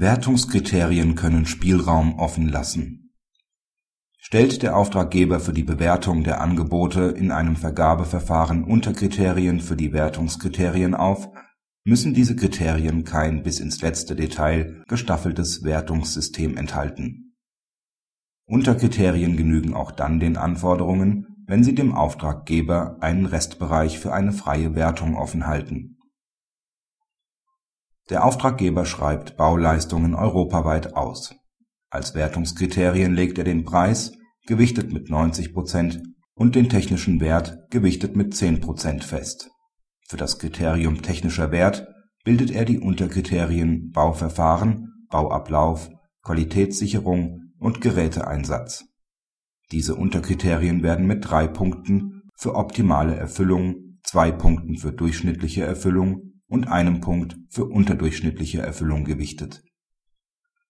Wertungskriterien können Spielraum offen lassen. Stellt der Auftraggeber für die Bewertung der Angebote in einem Vergabeverfahren Unterkriterien für die Wertungskriterien auf, müssen diese Kriterien kein bis ins letzte Detail gestaffeltes Wertungssystem enthalten. Unterkriterien genügen auch dann den Anforderungen, wenn sie dem Auftraggeber einen Restbereich für eine freie Wertung offenhalten der Auftraggeber schreibt Bauleistungen europaweit aus. Als Wertungskriterien legt er den Preis, gewichtet mit 90 Prozent, und den technischen Wert, gewichtet mit 10 Prozent fest. Für das Kriterium technischer Wert bildet er die Unterkriterien Bauverfahren, Bauablauf, Qualitätssicherung und Geräteeinsatz. Diese Unterkriterien werden mit drei Punkten für optimale Erfüllung, zwei Punkten für durchschnittliche Erfüllung und einem Punkt für unterdurchschnittliche Erfüllung gewichtet.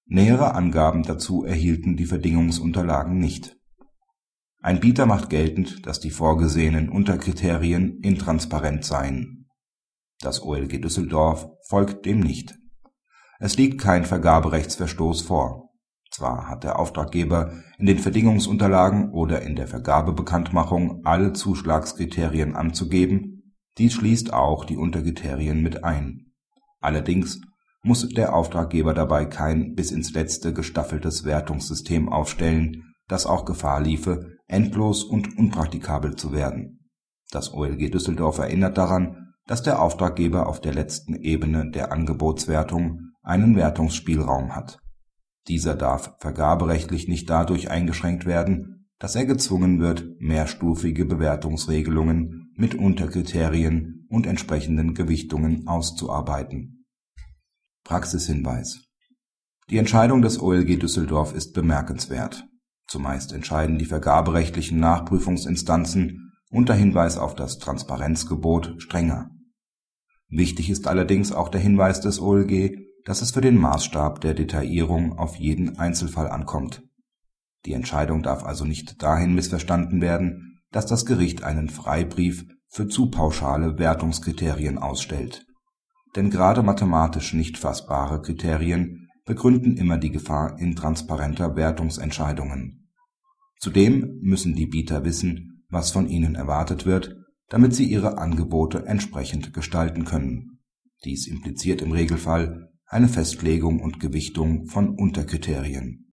Nähere Angaben dazu erhielten die Verdingungsunterlagen nicht. Ein Bieter macht geltend, dass die vorgesehenen Unterkriterien intransparent seien. Das OLG Düsseldorf folgt dem nicht. Es liegt kein Vergaberechtsverstoß vor. Zwar hat der Auftraggeber in den Verdingungsunterlagen oder in der Vergabebekanntmachung alle Zuschlagskriterien anzugeben dies schließt auch die Unterkriterien mit ein. Allerdings muss der Auftraggeber dabei kein bis ins Letzte gestaffeltes Wertungssystem aufstellen, das auch Gefahr liefe, endlos und unpraktikabel zu werden. Das OLG Düsseldorf erinnert daran, dass der Auftraggeber auf der letzten Ebene der Angebotswertung einen Wertungsspielraum hat. Dieser darf vergaberechtlich nicht dadurch eingeschränkt werden, dass er gezwungen wird, mehrstufige Bewertungsregelungen mit Unterkriterien und entsprechenden Gewichtungen auszuarbeiten. Praxishinweis Die Entscheidung des OLG Düsseldorf ist bemerkenswert. Zumeist entscheiden die vergaberechtlichen Nachprüfungsinstanzen unter Hinweis auf das Transparenzgebot strenger. Wichtig ist allerdings auch der Hinweis des OLG, dass es für den Maßstab der Detaillierung auf jeden Einzelfall ankommt. Die Entscheidung darf also nicht dahin missverstanden werden dass das Gericht einen Freibrief für zu pauschale Wertungskriterien ausstellt. Denn gerade mathematisch nicht fassbare Kriterien begründen immer die Gefahr intransparenter Wertungsentscheidungen. Zudem müssen die Bieter wissen, was von ihnen erwartet wird, damit sie ihre Angebote entsprechend gestalten können. Dies impliziert im Regelfall eine Festlegung und Gewichtung von Unterkriterien